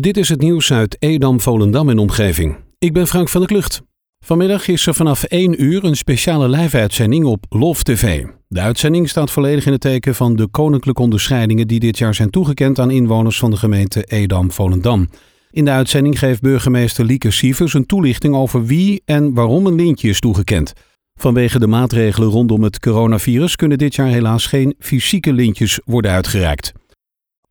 Dit is het nieuws uit Edam, Volendam en omgeving. Ik ben Frank van der Klucht. Vanmiddag is er vanaf 1 uur een speciale live-uitzending op LOF TV. De uitzending staat volledig in het teken van de koninklijke onderscheidingen die dit jaar zijn toegekend aan inwoners van de gemeente Edam-Volendam. In de uitzending geeft burgemeester Lieke Sievers een toelichting over wie en waarom een lintje is toegekend. Vanwege de maatregelen rondom het coronavirus kunnen dit jaar helaas geen fysieke lintjes worden uitgereikt.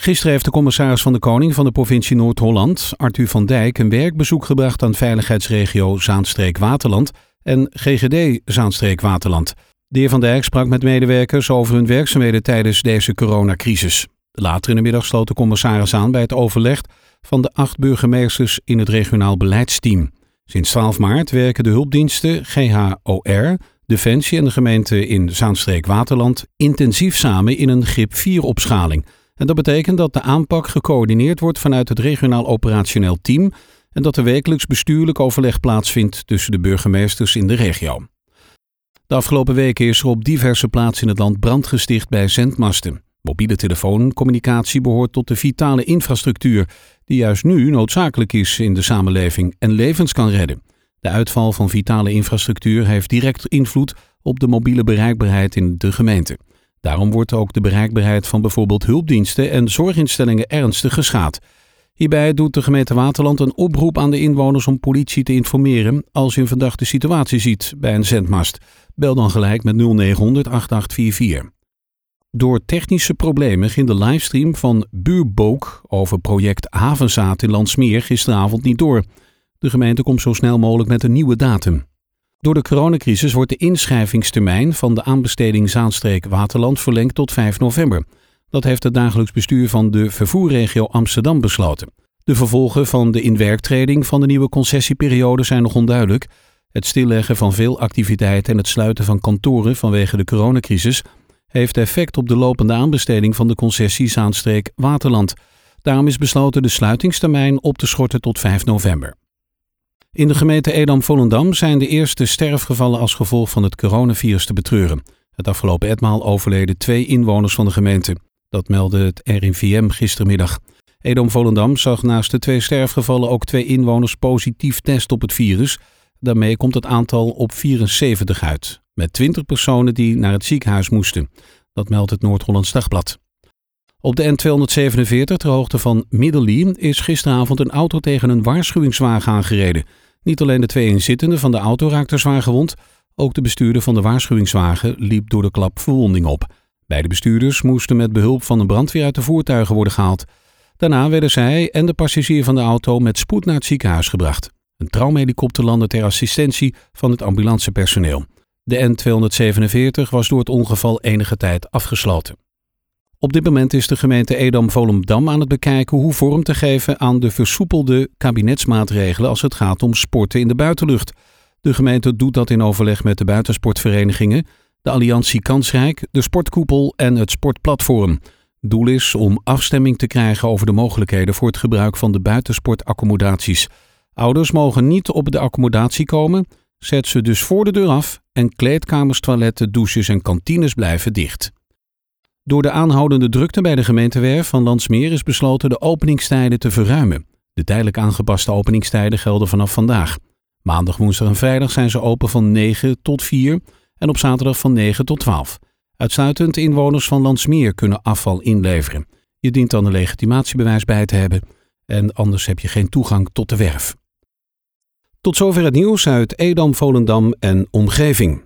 Gisteren heeft de commissaris van de Koning van de provincie Noord-Holland, Arthur van Dijk, een werkbezoek gebracht aan veiligheidsregio Zaanstreek-Waterland en GGD Zaanstreek-Waterland. De heer Van Dijk sprak met medewerkers over hun werkzaamheden tijdens deze coronacrisis. Later in de middag sloot de commissaris aan bij het overleg van de acht burgemeesters in het regionaal beleidsteam. Sinds 12 maart werken de hulpdiensten GHOR, Defensie en de gemeente in Zaanstreek-Waterland intensief samen in een grip 4-opschaling. En dat betekent dat de aanpak gecoördineerd wordt vanuit het regionaal operationeel team en dat er wekelijks bestuurlijk overleg plaatsvindt tussen de burgemeesters in de regio. De afgelopen weken is er op diverse plaatsen in het land brand gesticht bij zendmasten. Mobiele telefooncommunicatie behoort tot de vitale infrastructuur, die juist nu noodzakelijk is in de samenleving en levens kan redden. De uitval van vitale infrastructuur heeft direct invloed op de mobiele bereikbaarheid in de gemeente. Daarom wordt ook de bereikbaarheid van bijvoorbeeld hulpdiensten en zorginstellingen ernstig geschaad. Hierbij doet de gemeente Waterland een oproep aan de inwoners om politie te informeren als u een verdachte situatie ziet bij een zendmast. Bel dan gelijk met 0900 8844. Door technische problemen ging de livestream van Buurbook over project Havenzaad in Landsmeer gisteravond niet door. De gemeente komt zo snel mogelijk met een nieuwe datum. Door de coronacrisis wordt de inschrijvingstermijn van de aanbesteding Zaanstreek Waterland verlengd tot 5 november. Dat heeft het dagelijks bestuur van de vervoerregio Amsterdam besloten. De vervolgen van de inwerktreding van de nieuwe concessieperiode zijn nog onduidelijk. Het stilleggen van veel activiteiten en het sluiten van kantoren vanwege de coronacrisis heeft effect op de lopende aanbesteding van de concessie Zaanstreek Waterland. Daarom is besloten de sluitingstermijn op te schorten tot 5 november. In de gemeente Edam-Volendam zijn de eerste sterfgevallen als gevolg van het coronavirus te betreuren. Het afgelopen etmaal overleden twee inwoners van de gemeente. Dat meldde het RIVM gistermiddag. Edam-Volendam zag naast de twee sterfgevallen ook twee inwoners positief test op het virus. Daarmee komt het aantal op 74 uit, met 20 personen die naar het ziekenhuis moesten. Dat meldt het Noord-Hollands Dagblad. Op de N247 ter hoogte van Middelie is gisteravond een auto tegen een waarschuwingswagen aangereden. Niet alleen de twee inzittenden van de auto raakten zwaar gewond, ook de bestuurder van de waarschuwingswagen liep door de klap verwonding op. Beide bestuurders moesten met behulp van een brandweer uit de voertuigen worden gehaald. Daarna werden zij en de passagier van de auto met spoed naar het ziekenhuis gebracht. Een traumhelikopter landde ter assistentie van het ambulancepersoneel. De N247 was door het ongeval enige tijd afgesloten. Op dit moment is de gemeente Edam-Volendam aan het bekijken hoe vorm te geven aan de versoepelde kabinetsmaatregelen als het gaat om sporten in de buitenlucht. De gemeente doet dat in overleg met de buitensportverenigingen, de Alliantie Kansrijk, de Sportkoepel en het Sportplatform. Doel is om afstemming te krijgen over de mogelijkheden voor het gebruik van de buitensportaccommodaties. Ouders mogen niet op de accommodatie komen, zet ze dus voor de deur af en kleedkamers, toiletten, douches en kantines blijven dicht. Door de aanhoudende drukte bij de gemeentewerf van Landsmeer is besloten de openingstijden te verruimen. De tijdelijk aangepaste openingstijden gelden vanaf vandaag. Maandag, woensdag en vrijdag zijn ze open van 9 tot 4 en op zaterdag van 9 tot 12. Uitsluitend inwoners van Landsmeer kunnen afval inleveren. Je dient dan een legitimatiebewijs bij te hebben en anders heb je geen toegang tot de werf. Tot zover het nieuws uit Edam, Volendam en omgeving.